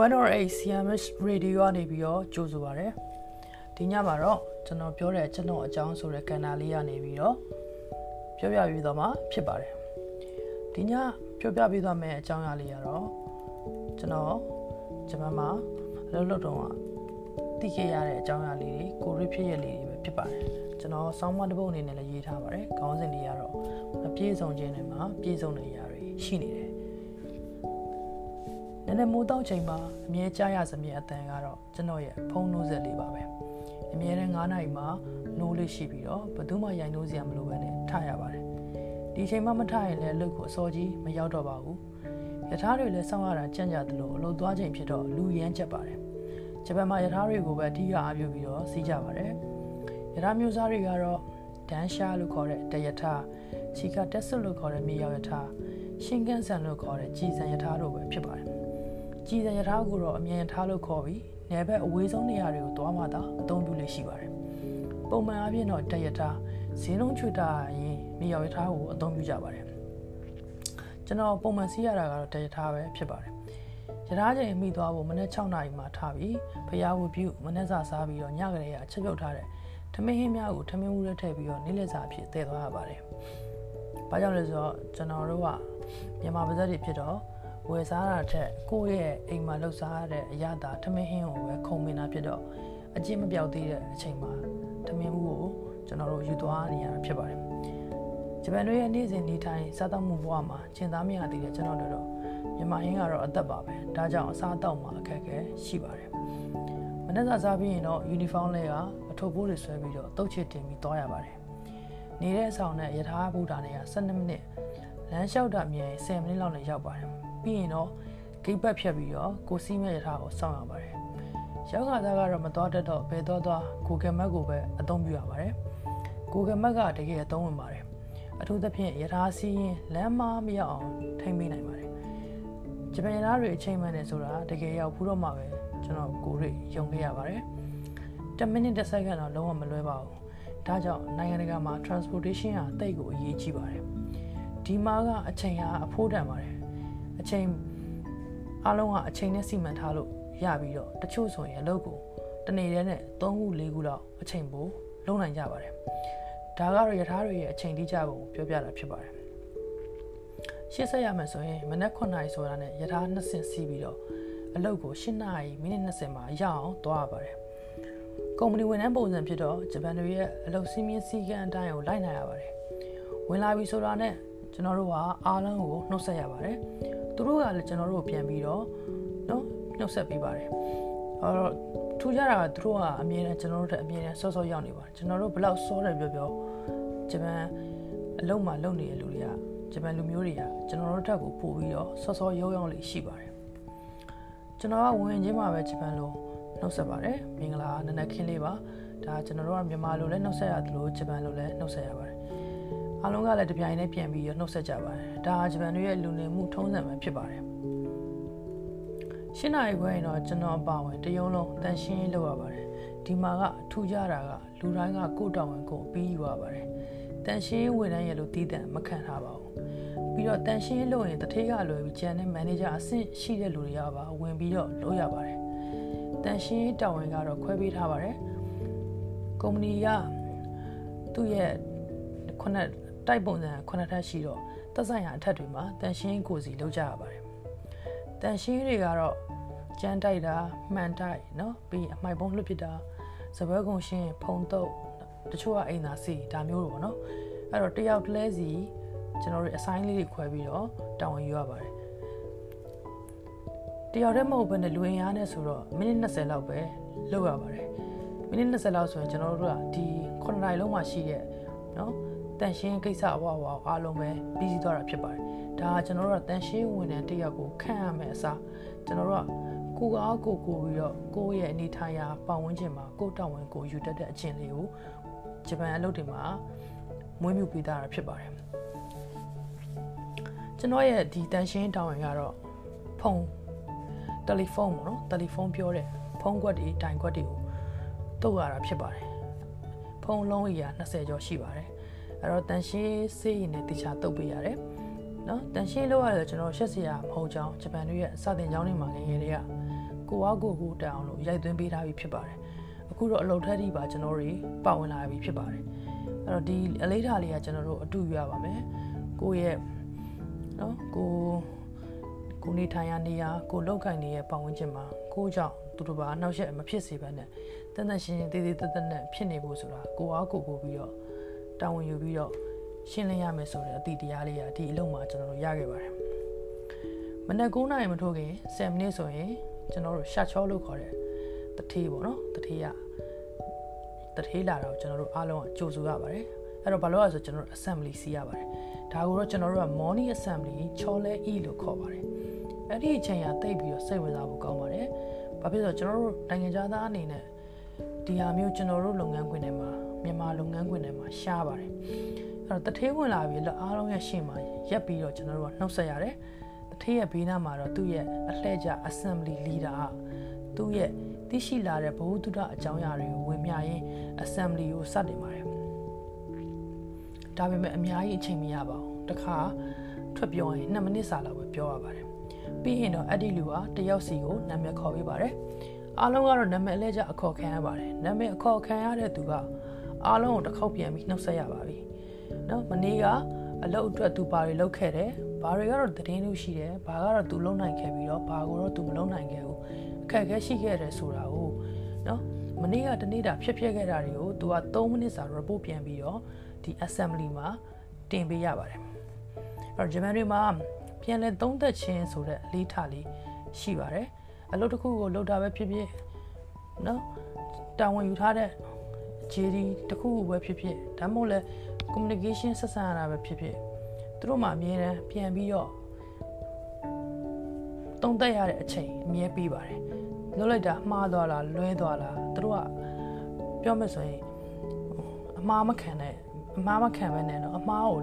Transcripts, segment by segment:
108 CMS Radio ကနေပြီးတော့ကြိုးဆိုပါရယ်ဒီညမှာတော့ကျွန်တော်ပြောတဲ့ကျွန်တော်အကြောင်းဆိုတဲ့ကဏ္ဍလေးကနေပြီးတော့ပြောပြပြီးတော့မှဖြစ်ပါတယ်ဒီညပြောပြပြီးတော့မယ့်အကြောင်းအရာလေးကတော့ကျွန်တော်ဂျပန်မှာအလုပ်လုပ်တော့သိခဲ့ရတဲ့အကြောင်းအရာလေးတွေကိုရီဖြစ်ရလေးတွေပဲဖြစ်ပါတယ်ကျွန်တော်ဆောင်းမတစ်ပုတ်အနေနဲ့လည်းရေးထားပါတယ်ခေါင်းစဉ်လေးကတော့မပြေဆုံးခြင်းတွေမှာပြေဆုံးတဲ့အရာတွေရှိနေတယ် နည်းနည်းမိုးတောက်ချိန်မှာအမြဲကြားရစမြဲအတန်ကတော့ကျွန်တော်ရဲ့ဖုန်းနှိုးဆက်လေးပါပဲအမြဲတမ်း9နာရီမှာနိုးလေးရှိပြီးတော့ဘယ်သူမှရိုင်နိုးစရာမလိုပဲနဲ့ထရပါတယ်ဒီချိန်မှမထရင်လည်းအလုပ်ကိုအစောကြီးမရောက်တော့ပါဘူးယထာတွေလည်းစောင့်ရတာကြံ့ကြသလိုအလုပ်သွားချိန်ဖြစ်တော့လူရမ်းချက်ပါတယ်ဂျပန်မှာယထာတွေကိုပဲအဓိကအားပြုပြီးတော့စီးကြပါတယ်ယထာမျိုးစားတွေကတော့ဒန်ရှာလို့ခေါ်တဲ့တယထာချီကတက်ဆွလို့ခေါ်တဲ့မြေရောက်ယထာရှင်ကန်ဆန်လို့ခေါ်တဲ့ကြည်စံယထာတို့ပဲဖြစ်ပါတယ် ကြည်စံရထားကိုတော့အမြန်ထားလို့ခေါ်ပြီးနယ်ဘက်အဝေးဆုံးနေရာတွေကိုသွားမှသာအသုံးပြုလို့ရှိပါတယ်။ပုံမှန်အားဖြင့်တော့တရထားဈေးလုံးချွတ်တာရင်မြေရောက်ရထားကိုအသုံးပြုကြပါတယ်။ကျွန်တော်ပုံမှန်စီးရတာကတော့တရထားပဲဖြစ်ပါတယ်။ရထားချိန်မိသွားဖို့မနေ့6နာရီမှထားပြီးဖျားဝပြုမနေ့စာစားပြီးတော့ညကလေးကအချက်ပြုတ်ထားတဲ့ထမင်းဟင်းများကိုထမင်းဦးထဲထည့်ပြီးတော့နေ့လည်စာအဖြစ်တည်သွားရပါတယ်။ဘာကြောင့်လဲဆိုတော့ကျွန်တော်တို့ကမြန်မာပါဇက်တွေဖြစ်တော့ ဝယ်စားတာထက်ကိုယ့်ရဲ့အိမ်မှာလှုပ်စားရတဲ့အရာသာထမင်းဟင်းကိုပဲခုံမင်တာဖြစ်တော့အကျင့်မပြောက်သေးတဲ့အချိန်မှာထမင်းမှုကိုကျွန်တော်တို့ယူသွားနေရတာဖြစ်ပါတယ်။ဂျပန်တို့ရဲ့နေ့စဉ်နေ့တိုင်းစားသောက်မှုဘဝမှာကျင်သားမရသေးတဲ့ကျွန်တော်တို့တော့မြန်မာရင်းကတော့အသက်ပါပဲ။ဒါကြောင့်အစားအသောက်မှာအခက်အခဲရှိပါတယ်။မနေ့ကစားပြီးရင်တော့ယူနီဖောင်းလေးကအထုပ်ပိုးတွေဆွဲပြီးတော့တုတ်ချစ်တင်ပြီးသွားရပါတယ်။နေတဲ့အဆောင်နဲ့ယထာဘူတာနဲ့က12မိနစ်လမ်းလျှောက်တာမြင်10မိနစ်လောက်နဲ့ရောက်ပါတယ် ပြီးရင်တော့ဂိတ်ဘက်ဖြတ်ပြီးတော့ကိုစီးမဲ့ရထားကိုစောင့်ရပါတယ်ရောက်ခါသားကတော့မတော်တတ်တော့ဘယ်တော့သွား Google Map ကိုပဲအသုံးပြုရပါတယ် Google Map ကတကယ်အသုံးဝင်ပါတယ်အထူးသဖြင့်ရထားစီးရင်လမ်းမမရောက်အောင်ထိမ့်ပေးနိုင်ပါတယ်ဂျပန်ရထားတွေအချိန်မှန်တယ်ဆိုတာတကယ်ရောက်ဘူးတော့မှပဲကျွန်တော်ကိုရိယုံခဲ့ရပါတယ်10မိနစ်10စက္ကန့်တော့လုံးဝမလွဲပါဘူးဒါကြောင့်နိုင်ငံတကာမှာ transportation ဟာတိတ်ကိုအရေးကြီးပါတယ်ဒီမှာကအချိန်ဟာအဖိုးတန်ပါတယ် အချိန်အားလုံးကအချိန်နဲ့စီမံထားလို့ရပြီးတော့တချို့ဆိုရင်အလုပ်ကိုတနေ့တည်းနဲ့3ခု4ခုလောက်အချိန်ပိုလုံးနိုင်ကြပါတယ်ဒါကတော့ယထာတွေရဲ့အချိန်တိကျပုံပြောပြတာဖြစ်ပါတယ်ရှေ့ဆက်ရမယ်ဆိုရင်မနက်9နာရီဆိုတာနဲ့ယထာ2ဆင့်စီးပြီးတော့အလုပ်ကို10နာရီမိနစ်20မှာရအောင်သွားရပါတယ်ကုမ္ပဏီဝန်ထမ်းပုံစံဖြစ်တော့ဂျပန်တွေရဲ့အလုပ်စည်းမျဉ်းစည်းကမ်းအတိုင်းကိုလိုက်နိုင်ရပါတယ်ဝင်လာပြီဆိုတာနဲ့ကျွန်တော်တို့ကအားလုံးကိုနှုတ်ဆက်ရပါတယ် သူတို့ကလည်းကျွန်တော်တို့ပြန်ပြီးတော့နော်နှုတ်ဆက်ပေးပါတယ်အဲ့တော့ထူးခြားတာကသူတို့ကအမြဲတမ်းကျွန်တော်တို့ထက်အမြဲတမ်းစောစောရောက်နေပါတယ်ကျွန်တော်တို့ဘလောက်စောတယ်ပြောပြောဂျပန်အလုံးမှာလုံနေတဲ့လူတွေကဂျပန်လူမျိုးတွေကကျွန်တော်တို့ထက်ကိုပို့ပြီးတော့စောစောရောက်ရောက်လေးရှိပါတယ်ကျွန်တော်ကဝင်ချင်းမှာပဲဂျပန်လိုနှုတ်ဆက်ပါတယ်မင်္ဂလာနနက်ခင်းလေးပါဒါကျွန်တော်တို့ကမြန်မာလိုလည်းနှုတ်ဆက်ရတယ်လို့ဂျပန်လိုလည်းနှုတ်ဆက်ရပါတယ် အားလုံးကလည်းတပြိုင်တည်းပြန်ပြီးရနှုတ်ဆက်ကြပါတယ်ဒါဂျပန်တို့ရဲ့လူနေမှုထုံးစံပဲဖြစ်ပါတယ်ရှင်းနိုင်ခွဲရင်တော့ကျွန်တော်ပါဝင်တရုံလုံးတန်ရှင်းလုပ်ရပါတယ်ဒီမှာကထူကြတာကလူတိုင်းကကိုယ်တောင်ဝင်ကိုပြီးယူရပါတယ်တန်ရှင်းဝန်ထမ်းရဲ့လို့တည်တံ့မခံထားပါဘူးပြီးတော့တန်ရှင်းလုပ်ရင်တထေးကလွယ်ပြီးကျန်တဲ့မန်နေဂျာအဆင့်ရှိတဲ့လူတွေကပါဝင်ပြီးတော့လုပ်ရပါတယ်တန်ရှင်းတာဝန်ကတော့ခွဲပေးထားပါတယ်ကုမ္ပဏီကသူ့ရဲ့ခုန တိုက်ပုံစံခုနှစ်ထပ်ရှိတော့သက်ဆိုင်ရာအထက်တွေမှာတန်ရှင်းကိုစီလောက်ကြရပါတယ်တန်ရှင်းတွေကတော့ကြမ်းတိုက်တာမှန်တိုက်เนาะပြီးအမိုက်ပုံးလွတ်ပစ်တာစပွဲကုံရှင်းဖုံတုပ်တချို့ကအိမ်သာစီဒါမျိုးတော့ဗောနော်အဲ့တော့တယောက်တလဲစီကျွန်တော်တို့အဆိုင်လေးတွေခွဲပြီးတော့တာဝန်ယူရပါတယ်တယောက်တည်းမဟုတ်ဘဲနဲ့လူရင်အားနဲ့ဆိုတော့မိနစ်20လောက်ပဲလုပ်ရပါတယ်မိနစ်20လောက်ဆိုရင်ကျွန်တော်တို့ကဒီ9နိုင်လုံးမှာရှိတဲ့ နော်တန်ရှင်းကိစ္စအဝဝအားလုံးပဲပြီးစီးသွားတာဖြစ်ပါတယ်ဒါကျွန်တော်တို့ကတန်ရှင်းဝန်ထမ်းတယောက်ကိုခန့်ရမယ်အစားကျွန်တော်တို့ကကိုအားကိုကိုပြီးတော့ကိုယ့်ရဲ့အနေထားရာပတ်ဝန်းကျင်မှာကိုယ့်တောင်းဝင်ကိုယူတတ်တဲ့အကျင့်လေးကိုဂျပန်အလုပ်တွေမှာမွေးမြူပေးတာဖြစ်ပါတယ်ကျွန်တော်ရဲ့ဒီတန်ရှင်းတောင်းဝင်ကတော့ဖုန်းတယ်လီဖုန်းပေါ့နော်တယ်လီဖုန်းပြောတဲ့ဖုန်းကွက်တွေတိုင်ကွက်တွေကိုတုတ်ရတာဖြစ်ပါတယ်ဖုန်းလုံးကြီးက20ကျော်ရှိပါတယ် အဲ့တော့တန်ရှင်းစေးရည်နဲ့တခြားတုတ်ပေးရတယ်နော်တန်ရှင်းလို့ရတယ်ကျွန်တော်ရှက်စရာမဟုတ်ကြောင်းဂျပန်တို့ရဲ့စတင်ကျောင်းတွေမှာငယ်ငယ်တွေကကိုအားကိုကိုတက်အောင်လို့ရိုက်သွင်းပေးထားပြီးဖြစ်ပါတယ်အခုတော့အလုပ်ထက်ထိပါကျွန်တော်တို့ပါဝင်လာပြီဖြစ်ပါတယ်အဲ့တော့ဒီအလေးထားလေးကကျွန်တော်တို့အတူယူရပါမယ်ကိုရဲ့နော်ကိုကိုနေထိုင်ရနေရကိုလောက်ကင်နေတဲ့ပတ်ဝန်းကျင်မှာကိုကြောင့်သူတို့ဘာအနောက်ရက်မဖြစ်စေဘဲနဲ့တန်တန်ရှင်းရှင်းသေးသေးတက်တက်နဲ့ဖြစ်နေဖို့ဆိုတာကိုအားကိုကိုပြီးတော့ တာဝန်ယူပြီးတော့ရှင်းလင်းရမယ်ဆိုတဲ့အသည့်တရားလေးကဒီအလုံးမှာကျွန်တော်တို့ရခဲ့ပါတယ်မနက်9:00နာရီမထိုးခင်10မိနစ်ဆိုရင်ကျွန်တော်တို့ရှာချောလို့ခေါ်တဲ့တထေးပေါ့နော်တထေးကတထေးလာတော့ကျွန်တော်တို့အားလုံးကကြိုဆိုရပါတယ်အဲ့တော့ဘာလို့လဲဆိုကျွန်တော်တို့ assembly စီးရပါတယ်ဒါကိုတော့ကျွန်တော်တို့က morning assembly ချောလဲ e လို့ခေါ်ပါတယ်အဲ့ဒီအချိန်ကတိတ်ပြီးတော့စိတ်ဝင်စားဖို့ကောင်းပါတယ်ဘာဖြစ်လို့ကျွန်တော်တို့နိုင်ငံသားအနေနဲ့ဒီဟာမျိုးကျွန်တော်တို့လုပ်ငန်းခွင်ထဲမှာ မြန်မာလုပ်ငန်းခွင်ထဲမှာရှားပါတယ်အဲ့တော့တထေးဝင်လာပြီးတော့အားလုံးရဲ့ရှေ့မှာရက်ပြီးတော့ကျွန်တော်တို့ကနှုတ်ဆက်ရတယ်တထေးရဲ့ဘေးနားမှာတော့သူ့ရဲ့အလှည့်ကျ assembly leader ကသူ့ရဲ့သိရှိလာတဲ့ဘ ഹു တုဒအကြောင်းအရာတွေကိုဝင်မြရင်း assembly ကိုစတင်ပါတယ်ဒါပေမဲ့အများကြီးအချိန်မရပါဘူးတခါထွက်ပြောရင်2မိနစ်စာလောက်ပဲပြောရပါတယ်ပြီးရင်တော့အဲ့ဒီလူကတယောက်စီကိုနာမည်ခေါ်ပေးပါတယ်အားလုံးကတော့နာမည်အလဲကျအခေါ်ခံရပါတယ်နာမည်အခေါ်ခံရတဲ့သူက အားလုံးကိုတစ်ခေါက်ပြန်ပြီးနှုတ်ဆက်ရပါပြီနော်မနေ့ကအလုပ်အတွက်သူဘာတွေလုပ်ခဲ့တယ်ဘာတွေကတော့သတင်းလို့ရှိတယ်ဘာကတော့သူလုံနိုင်ခဲ့ပြီးတော့ဘာကိုတော့သူမလုံနိုင်ခဲ့ဘူးအခက်အခဲရှိခဲ့တယ်ဆိုတာကိုနော်မနေ့ကတနေ့တာဖြစ်ဖြစ်ခဲ့တာတွေကိုသူက3မိနစ်စာ report ပြန်ပြီးတော့ဒီ assembly မှာတင်ပေးရပါတယ်အဲ့တော့ဂျမန်တွေမှာပြန်လဲသုံးသက်ခြင်းဆိုတဲ့အလေးထားလေးရှိပါတယ်အလုပ်တစ်ခုကိုလုပ်တာပဲဖြစ်ဖြစ်နော်တာဝန်ယူထားတဲ့ ခြေဒီတစ်ခုခုပဲဖြစ်ဖြစ်ဒါမှမဟုတ်လဲ communication ဆက်ဆံရတာပဲဖြစ်ဖြစ်သူတို့မှအမြဲတမ်းပြန်ပြီးတော့တုံးသက်ရတဲ့အချိန်အမြဲပြီးပါတယ်လုပ်လိုက်တာမှားသွားလားလွဲသွားလားသူတို့ကပြောမယ်ဆိုရင်အမှားမခံတဲ့အမှားမခံပဲနဲ့တော့အမှားကို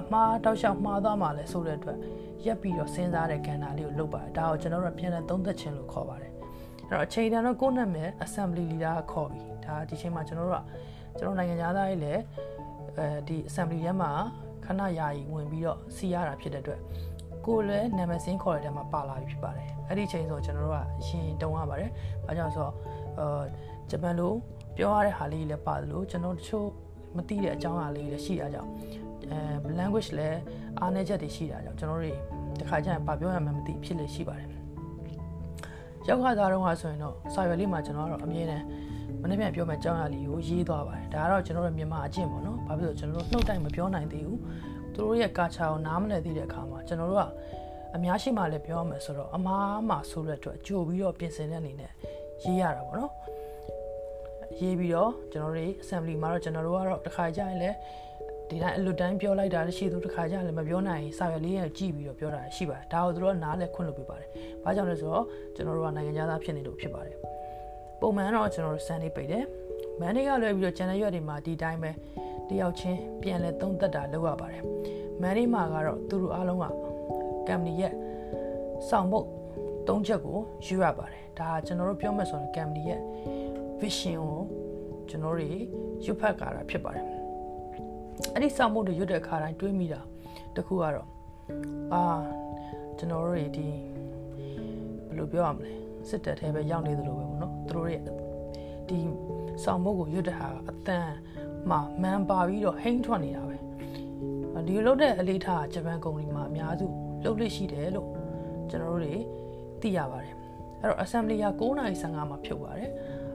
အမှားတောက်လျှောက်မှားသွားမှလဲဆိုတဲ့အတွက်ရက်ပြီးတော့စဉ်းစားတဲ့ကဏ္ဍလေးကိုလုပ်ပါတယ်ဒါကိုကျွန်တော်တို့ပြန်လဲသုံးသက်ခြင်းလို့ခေါ်ပါတယ်အဲ့တော့အချိန်တန်တော့ကိုယ့်နာမည် assembly leader ကခေါ်ပြီ ဒါဒီချိန်မှာကျွန်တော်တို့ကကျွန်တော်နိုင်ငံသားတွေလည်းအဲဒီ assembly ထဲမှာခဏယာယီဝင်ပြီးတော့စီရတာဖြစ်တဲ့အတွက်ကိုယ်လည်းနာမည်စင်းခေါ်တဲ့ထဲမှာပါလာပြီဖြစ်ပါတယ်အဲ့ဒီချိန်ဆိုကျွန်တော်တို့ကအရင်တုံးရပါတယ်ဘာကြောင့်ဆိုတော့အာဂျပန်လိုပြောရတဲ့ဟာလေးလည်းပါတယ်လို့ကျွန်တော်တချို့မသိတဲ့အကြောင်းအရာလေးတွေရှိတာကြောင့်အဲ language လည်းအားနည်းချက်တွေရှိတာကြောင့်ကျွန်တော်တို့တခါကျရင်ဘာပြောရမှန်းမသိဖြစ်လေရှိပါတယ်ရောက်ခါသားတော့ဟာဆိုရင်တော့စာရွက်လေးမှာကျွန်တော်ကတော့အမြဲတမ်း မနေ့ပြန်ပြောမယ့်အကြောင်းအရာလေးကိုရေးသွားပါတယ်ဒါကတော့ကျွန်တော်တို့မြန်မာအကျင့်ပေါ့နော်ဘာဖြစ်လို့ကျွန်တော်တို့နှုတ်တိုက်မပြောနိုင်သေးဘူးသူတို့ရဲ့ကာချာကိုနားမလည်သေးတဲ့အခါမှာကျွန်တော်တို့ကအများရှိမှလည်းပြောရမယ်ဆိုတော့အမားမှဆိုတဲ့အတွက်ကြိုပြီးတော့ပြင်ဆင်တဲ့အနေနဲ့ရေးရတာပေါ့နော်ရေးပြီးတော့ကျွန်တော်တို့ assembly မှာတော့ကျွန်တော်တို့ကတော့တစ်ခါကြာရင်လည်းဒီတိုင်းအလွတ်တိုင်းပြောလိုက်တာရှိသူတစ်ခါကြာရင်လည်းမပြောနိုင်စာရွက်လေးရကြည့်ပြီးတော့ပြောတာရှိပါတယ်ဒါကိုသူတို့ကနားလည်းခွင့်လုပ်ပေးပါတယ်ဘာကြောင့်လဲဆိုတော့ကျွန်တော်တို့ကနိုင်ငံသားဖြစ်နေလို့ဖြစ်ပါတယ် ပုံမှန်တော့ကျွန်တော်တို့စံနေပိတ်တယ်မန်နေကလွယ်ပြီးတော့ channel ရွက်တွေမှာဒီတိုင်းပဲတယောက်ချင်းပြန်လဲသုံးသက်တာလုပ်ရပါတယ်မန်နေမှာကတော့သူတို့အားလုံးက company ရဲ့ဆောင်ဖို့သုံးချက်ကိုယူရပါတယ်ဒါကျွန်တော်တို့ပြောမှဆိုရင် company ရဲ့ vision ကိုကျွန်တော်တို့ရွတ်ဖတ်ကြတာဖြစ်ပါတယ်အဲ့ဒီဆောင်ဖို့တွေရွတ်တဲ့အခါတိုင်းတွေးမိတာတခုကတော့အာကျွန်တော်တို့ဒီဘယ်လိုပြောရမလဲစစ်တပ်ထဲပဲရောက်နေသလိုပဲပေါ့နော် သူတို့ရဲ့ဒီဆောင်ဖို့ကိုရွတ်တဲ့ဟာအတန်မှမန်ပါပြီးတော့ဟိန်းထွက်နေတာပဲဒီလိုလုပ်တဲ့အလေးထားဂျပန်ကုမ္ပဏီမှာအများစုလုပ်လို့ရှိတယ်လို့ကျွန်တော်တို့တွေသိရပါတယ်အဲ့တော့ assembly က9:55မှာဖြုတ်ပါတယ်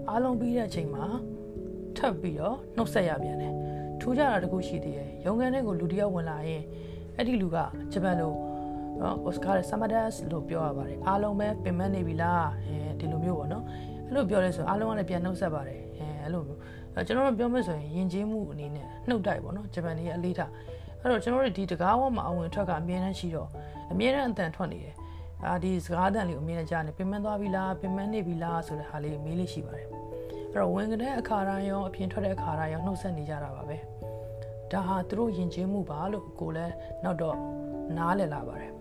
အားလုံးပြီးတဲ့အချိန်မှာထပ်ပြီးတော့နှုတ်ဆက်ရပြန်တယ်ထူးခြားတာတခုရှိသေးတယ်ရုံးခန်းထဲကိုလူတယောက်ဝင်လာရင်အဲ့ဒီလူကဂျပန်လိုနော်အော်စကာဆာမဒတ်လို့ပြောရပါတယ်အားလုံးပဲပင်မနေပြီလားအဲဒီလိုမျိုးပေါ့နော် အဲ့လိုပြောလဲဆိုအားလုံးကလည်းပြန်နှုတ်ဆက်ပါတယ်အဲအဲ့လိုမျိုးကျွန်တော်တို့ပြောမယ်ဆိုရင်ယဉ်ကျေးမှုအနေနဲ့နှုတ်တိုက်ပေါ့နော်ဂျပန်တွေရဲ့အလေးထားအဲ့တော့ကျွန်တော်တို့ဒီတကားဝမှာအဝင်ထွက်ကအမြဲတမ်းရှိတော့အမြဲတမ်းအတန်ထွက်နေတယ်အာဒီစကားတန်လေးကိုအမြဲတမ်းကြားနေပင်မသွားပြီလားပင်မနေပြီလားဆိုတဲ့ဟာလေးမေးလေးရှိပါတယ်အဲ့တော့ဝင်တဲ့အခါတိုင်းရောအပြင်ထွက်တဲ့အခါတိုင်းရောနှုတ်ဆက်နေကြတာပါပဲဒါဟာသူတို့ယဉ်ကျေးမှုပါလို့ကိုလည်းနောက်တော့နားလည်လာပါတယ်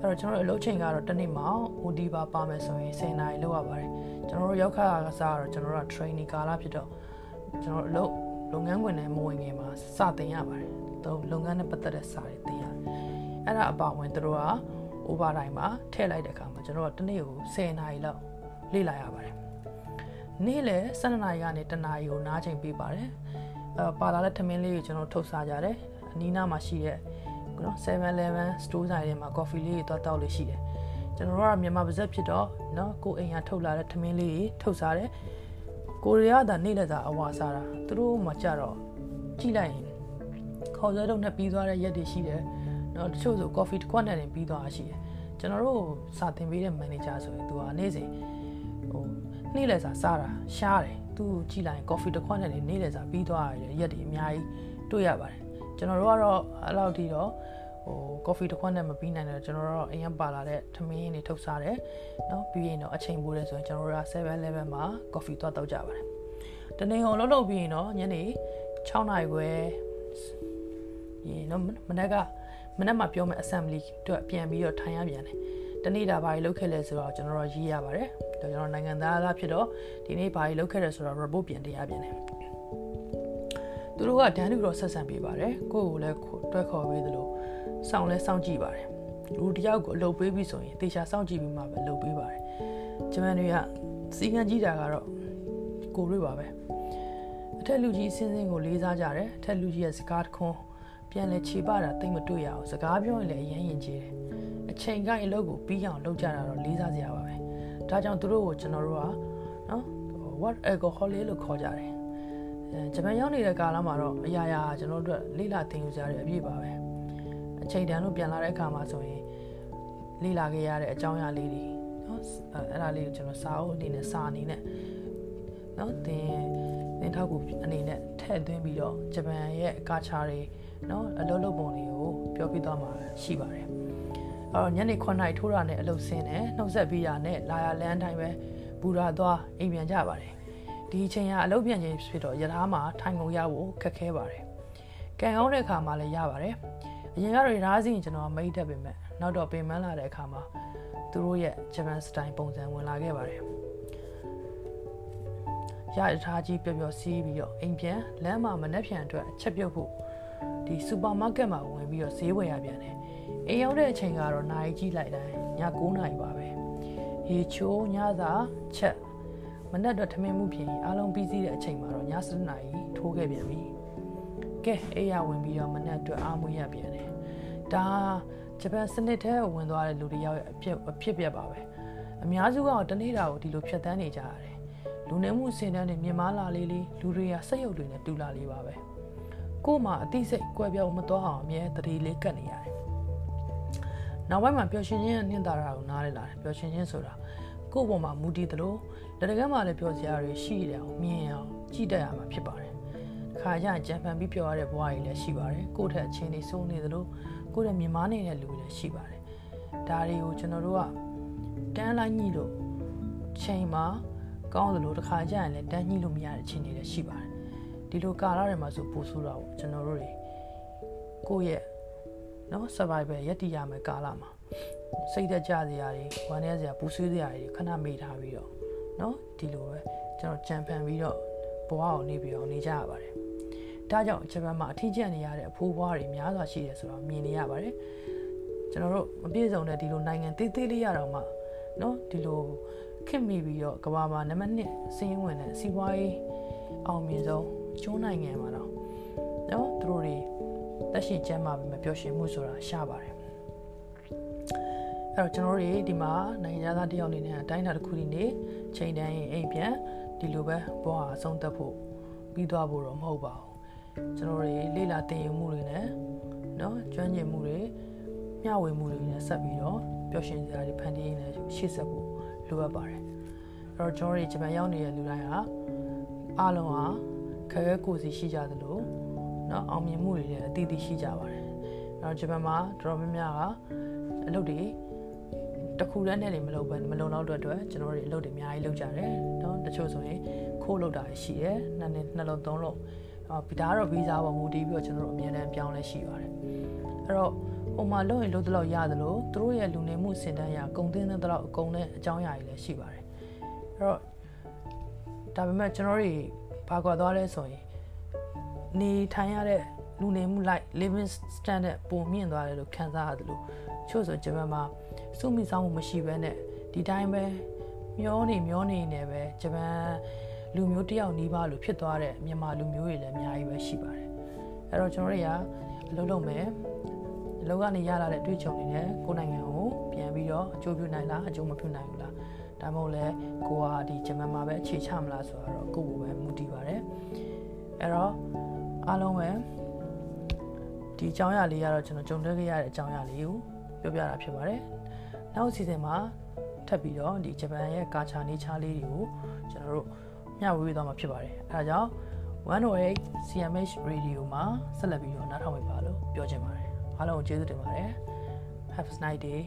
အဲ့တော့ကျွန်တော်တို့အလုပ်ချိန်ကတော့တနေ့မှ OD ပါပါမယ်ဆိုရင်10နာရီလောက်ရပါတယ် ကျွန်တော်တို့ရောက်ခါကစားတော့ကျွန်တော်တို့က training ကာလဖြစ်တော့ကျွန်တော်တို့အလုပ်လုပ်ငန်းခွင်နဲ့မဝင်ခင်မှာစတင်ရပါတယ်တော့လုပ်ငန်းနဲ့ပတ်သက်တဲ့စာတွေသင်ရတယ်အဲ့ဒါအပါဝင်သူတို့က over time မှာထည့်လိုက်တဲ့အခါမှာကျွန်တော်တို့တနေ့ကို10နာရီလောက်လေ့လာရပါတယ်နေ့လယ်12နာရီကနေ1နာရီကိုနားချိန်ပေးပါတယ်အဲပါလာတဲ့ထမင်းလေးကိုကျွန်တော်ထုတ်စားကြတယ်အနီးနားမှာရှိတဲ့နော် 7-Eleven store ဆိုင်တွေမှာ coffee လေးတွေတောက်တောက်လေးရှိတယ် ကျွန်တော်တို့ကမြန်မာပါဇက်ဖြစ်တော့နော်ကိုအိမ်ကထုတ်လာတဲ့ထမင်းလေးတွေထုတ်စားတယ်ကိုရီးယားကနေ့လက်သာအဝါစားတာသူတို့မှကြတော့ကြည့်လိုက်ရင်ခေါ်ဆွဲတော့နဲ့ပြီးသွားတဲ့ရက်တွေရှိတယ်နော်တချို့ဆို coffee တစ်ခွက်နဲ့တင်ပြီးသွားတာရှိတယ်ကျွန်တော်တို့စာသင်ပေးတဲ့ manager ဆိုရင်သူကနေ့စဉ်ဟိုနေ့လက်စာစားတာရှားတယ်သူကြည့်လိုက်ရင် coffee တစ်ခွက်နဲ့နေနေ့လက်စာပြီးသွားရတဲ့ရက်တွေအများကြီးတွေ့ရပါတယ်ကျွန်တော်တို့ကတော့အဲ့လောက်ထိတော့ ဟို coffee တစ်ခွက်နဲ့မပြီးနိုင်တော့ကျွန်တော်တို့အိမ်ကပါလာတဲ့ထမင်းတွေထုတ်စားတယ်เนาะပြီးရင်တော့အချိန်ပိုးတယ်ဆိုရင်ကျွန်တော်တို့က7-Eleven မှာ coffee သွားတောက်ကြပါတယ်တနေ့ကုန်လုံးလုံးပြီးရင်တော့ညနေ6နာရီခွဲရေနော်မနေ့ကမနေ့မှပြောမယ့် assembly အတွက်ပြန်ပြီးတော့ထိုင်ရပြန်တယ်တနေ့တာဘာကြီးလုပ်ခဲ့လဲဆိုတော့ကျွန်တော်တို့ရေးရပါတယ်ဒါကျွန်တော်နိုင်ငံသားသားဖြစ်တော့ဒီနေ့ဘာကြီးလုပ်ခဲ့လဲဆိုတော့ report ပြန်တင်ရပြန်တယ်သူတို့ကဒန်းလူတော့ဆက်ဆံပေးပါတယ်ကိုယ့်ကိုလည်းတွဲခေါ်ပေးသလို စောင့်လဲစောင့်ကြည့်ပါတယ်လူတယောက်ကိုအလုပ်ပေးပြီဆိုရင်တေချာစောင့်ကြည့်ပြီးမှပဲလုပ်ပေးပါတယ်ဂျမန်တွေကစီကံကြည့်တာကတော့ကိုရွေးပါပဲအထက်လူကြီးအစင်းစင်းကိုလေးစားကြတယ်အထက်လူကြီးရဲ့စကားတခွန်းပြန်လဲခြေပတာတိတ်မတွေ့ရအောင်စကားပြောရင်လည်းအရင်ရင်ကြီးတယ်အချိန်ကိုင်းအလုပ်ကိုပြီးအောင်လုပ်ကြတာတော့လေးစားစရာပါပဲဒါကြောင့်သူတို့ကိုကျွန်တော်တို့ကနော် what alcohol လို့ခေါ်ကြတယ်အဲဂျပန်ရောက်နေတဲ့ကာလမှာတော့အရာရာကျွန်တော်တို့အတွက်လေးလာသင်ယူကြတဲ့အပြည့်ပါပဲ အချိန်တန်လို့ပြန်လာတဲ့အခါမှာဆိုရင်လေးလာခဲ့ရတဲ့အကြောင်းအရာလေးတွေနော်အဲ့ဒါလေးကိုကျွန်တော်စာအုပ်အနေနဲ့စာအနေနဲ့နော်သင်သင်ထောက်ကူအနေနဲ့ထည့်သွင်းပြီးတော့ဂျပန်ရဲ့ကာချာတွေနော်အလုပ်လုပ်ပုံတွေကိုပြောပြသွားမှာရှိပါတယ်အဲ့တော့ညနေ9နာရီထိုးတာနဲ့အလုပ်ဆင်းတယ်နှုတ်ဆက်ပြီးတာနဲ့လာရလန်းတိုင်းပဲဘူရာသွားအိမ်ပြန်ကြပါတယ်ဒီအချိန်ကအလုပ်ပြန်ချိန်ဖြစ်တော့ရထားမှာထိုင်ကုန်ရဖို့ခက်ခဲပါတယ်ကံကောင်းတဲ့အခါမှာလည်းရပါတယ်အ ရင်ကတော့ရထားစီရင်ကျွန်တော်မိတ်တက်ပေမဲ့နောက်တော့ပင်မလာတဲ့အခါမှာသူတို့ရဲ့ဂျပန်စတိုင်ပုံစံဝင်လာခဲ့ပါတယ်ရထားကြီးပျော်ပျော်စီးပြီးတော့အိမ်ပြန်လမ်းမှာမနှက်ဖြန်အတွက်ချက်ပြုတ်ဖို့ဒီစူပါမားကတ်မှာဝင်ပြီးတော့ဈေးဝယ်ရပြန်တယ်အိမ်ရောက်တဲ့အချိန်ကတော့နိုင်ကြီးလိုက်တိုင်းည9နာရီပါပဲရေချိုးညစာချက်မနက်တော့ထမင်းမှုပြင်အားလုံးပြီးစီးတဲ့အချိန်မှာတော့ည7နာရီထိုးခဲ့ပြန်ပြီကဲအိယာဝင်ပြီးတော့မနက်အတွက်အားမွေးရပြန်တယ် ဒါဂျပန်စနစ်ထဲဝင်သွားတဲ့လူတွေရောက်ရဲ့အဖြစ်အဖြစ်ပြက်ပါပဲအများစုကတော့တနေ့တာကိုဒီလိုဖြတ်တန်းနေကြရတယ်လူနေမှုစင်တန်းတွေမြင်မာလာလေးလေးလူတွေကစက်ရုပ်တွေနဲ့တူလာလေးပါပဲကို့မှာအသိစိတ်ကွဲပြောင်းမသွားအောင်အမြဲတတိလေးကတ်နေရတယ်နောက်ပိုင်းမှာပျော်ရွှင်ခြင်းရဲ့နှင်းသာတာကိုနားလည်လာတယ်ပျော်ရွှင်ခြင်းဆိုတာကိုယ့်ဘောမှာမူတည်သလိုတရကမ်းမှာလည်းပျော်စရာတွေရှိတယ်အောင်မြင်အောင်ကြည့်တတ်ရမှာဖြစ်ပါတယ်ခါကျကြံဖန်ပြီးပြောရတဲ့ဘဝကြီးလည်းရှိပါတယ်ကိုယ့်ထက်အချင်းတွေစိုးနေသလို ကိုယ့်ရဲ့မြင်မာနေတဲ့လူတွေလည်းရှိပါတယ်ဒါတွေကိုကျွန်တော်တို့ကတန်းလိုက်ညှိလို့ချိန်မှာကောင်းသလိုတစ်ခါကျရင်လည်းတန်းညှိလို့မရတဲ့ချိန်တွေလည်းရှိပါတယ်ဒီလိုကာလတွေမှာဆိုပိုဆိုးတာပေါ့ကျွန်တော်တို့တွေကိုယ့်ရဲ့နော် survival ရက်တည်ရမယ်ကာလမှာစိတ်သက်ကြစရာတွေဝမ်းနည်းစရာပူဆွေးစရာတွေခဏမေ့ထားပြီးတော့နော်ဒီလိုပဲကျွန်တော်ကြံဖန်ပြီးတော့ဘဝကိုနေပြီးအောင်နေကြရပါတယ် ဒါကြောင့်ဂျပန်မှာအထီးကျန်နေရတဲ့အဖိုးဘွားတွေများစွာရှိတယ်ဆိုတော့မြင်နေရပါတယ်ကျွန်တော်တို့မပြည့်စုံတဲ့ဒီလိုနိုင်ငံသေးသေးလေးရတော့မှနော်ဒီလိုခင်မိပြီးတော့ကမ္ဘာမှာနံပါတ်1စီးရင်ဝင်တဲ့စီးပွားရေးအောင်မြင်ဆုံးကျွန်းနိုင်ငံမှာတော့နော်သူတို့တွေတက်ရှိကျမ်းမှာပဲမပျော်ရွှင်မှုဆိုတာရှားပါတယ်အဲ့တော့ကျွန်တော်တို့ဒီမှာနိုင်ငံသားတယောက်အနေနဲ့အတိုင်းအတာတစ်ခုဒီနေ့ချိန်တန်းရင်အိမ်ပြန်ဒီလိုပဲဘဝအဆုံးသတ်ဖို့ပြီးသွားဖို့တော့မဟုတ်ပါဘူး ကျွန်တော်တို့လေ့လာသင်ယူမှုတွေနဲ့เนาะကျွမ်းကျင်မှုတွေမျှဝေမှုတွေနဲ့ဆက်ပြီးတော့ပျော်ရွှင်စရာတွေဖန်တီးနေရှေ့ဆက်ဖို့လိုအပ်ပါတယ်အဲ့တော့ကျွန်တော်တို့ဂျပန်ရောက်နေတဲ့လူတိုင်းဟာအားလုံးဟာခက်ခဲကိုယ်စီရှိကြသလိုเนาะအောင်မြင်မှုတွေလည်းအသီးသီးရှိကြပါတယ်အဲ့တော့ဂျပန်မှာတော်တော်များများကအလုပ်တွေတခုတည်းနဲ့နေမလုပ်ဘဲမလုံလောက်တဲ့အတွက်ကျွန်တော်တို့အလုပ်တွေအများကြီးလုပ်ကြတယ်เนาะတချို့ဆိုရင်ခိုးလုပ်တာရှိတယ်နှစ်နှစ်နှလုံးသုံးလုံးအော်ဗီ ဒါကတော့ဗီဇာပေါ်မူတည်ပြီးတော့ကျွန်တော်တို့အမြဲတမ်းပြောင်းလဲရှိပါတယ်အဲ့တော့ဟိုမှာလုပ်ရင်လုပ်တော့ရသလိုသူတို့ရဲ့လူနေမှုစင်တန်းရကုံတင်းတဲ့တော့အကုန်နဲ့အကြောင်းအရာတွေလည်းရှိပါတယ်အဲ့တော့ဒါပေမဲ့ကျွန်တော်တို့ဘာကွာသွားလဲဆိုရင်နေထိုင်ရတဲ့လူနေမှု like living standard ပုံမြင့်သွားတယ်လို့ခံစားရတယ်လို့ချို့ဆိုဂျပန်မှာစုမိဆောင်မှုမရှိဘဲနဲ့ဒီတိုင်းပဲမျောနေမျောနေနေပဲဂျပန် လူမျိုးတယောက်နီးပါးလို့ဖြစ်သွားတဲ့မြန်မာလူမျိုးတွေလည်းအများကြီးပဲရှိပါတယ်အဲ့တော့ကျွန်တော်တို့ကအလုပ်လုပ်မယ်အလုပ်ကနေရလာတဲ့အတွေ့အကြုံတွေနဲ့ကိုယ်နိုင်ငံကိုပြန်ပြီးတော့အကျိုးပြုနိုင်လားအကျိုးမပြုနိုင်ဘူးလားဒါမှမဟုတ်လဲကိုကဒီဂျမန်မှာပဲအခြေချမလားဆိုတော့ကိုယ့်ကိုပဲမူတည်ပါတယ်အဲ့တော့အားလုံးပဲဒီအကြောင်းအရာလေးကတော့ကျွန်တော်ကြုံတွေ့ခဲ့ရတဲ့အကြောင်းအရာလေးကိုပြောပြတာဖြစ်ပါတယ်နောက်စီစဉ်မှာထပ်ပြီးတော့ဒီဂျပန်ရဲ့ကာချာနေချာလေးတွေကိုကျွန်တော်တို့ မျှဝေသွားမှာဖြစ်ပါတယ်အဲဒါကြောင့်108 CMH Radio မှာဆက်လက်ပြီးတော့နားထောင်ပေးပါလို့ပြောချင်ပါတယ်အားလုံးကိုကျေးဇူးတင်ပါတယ် Have a nice day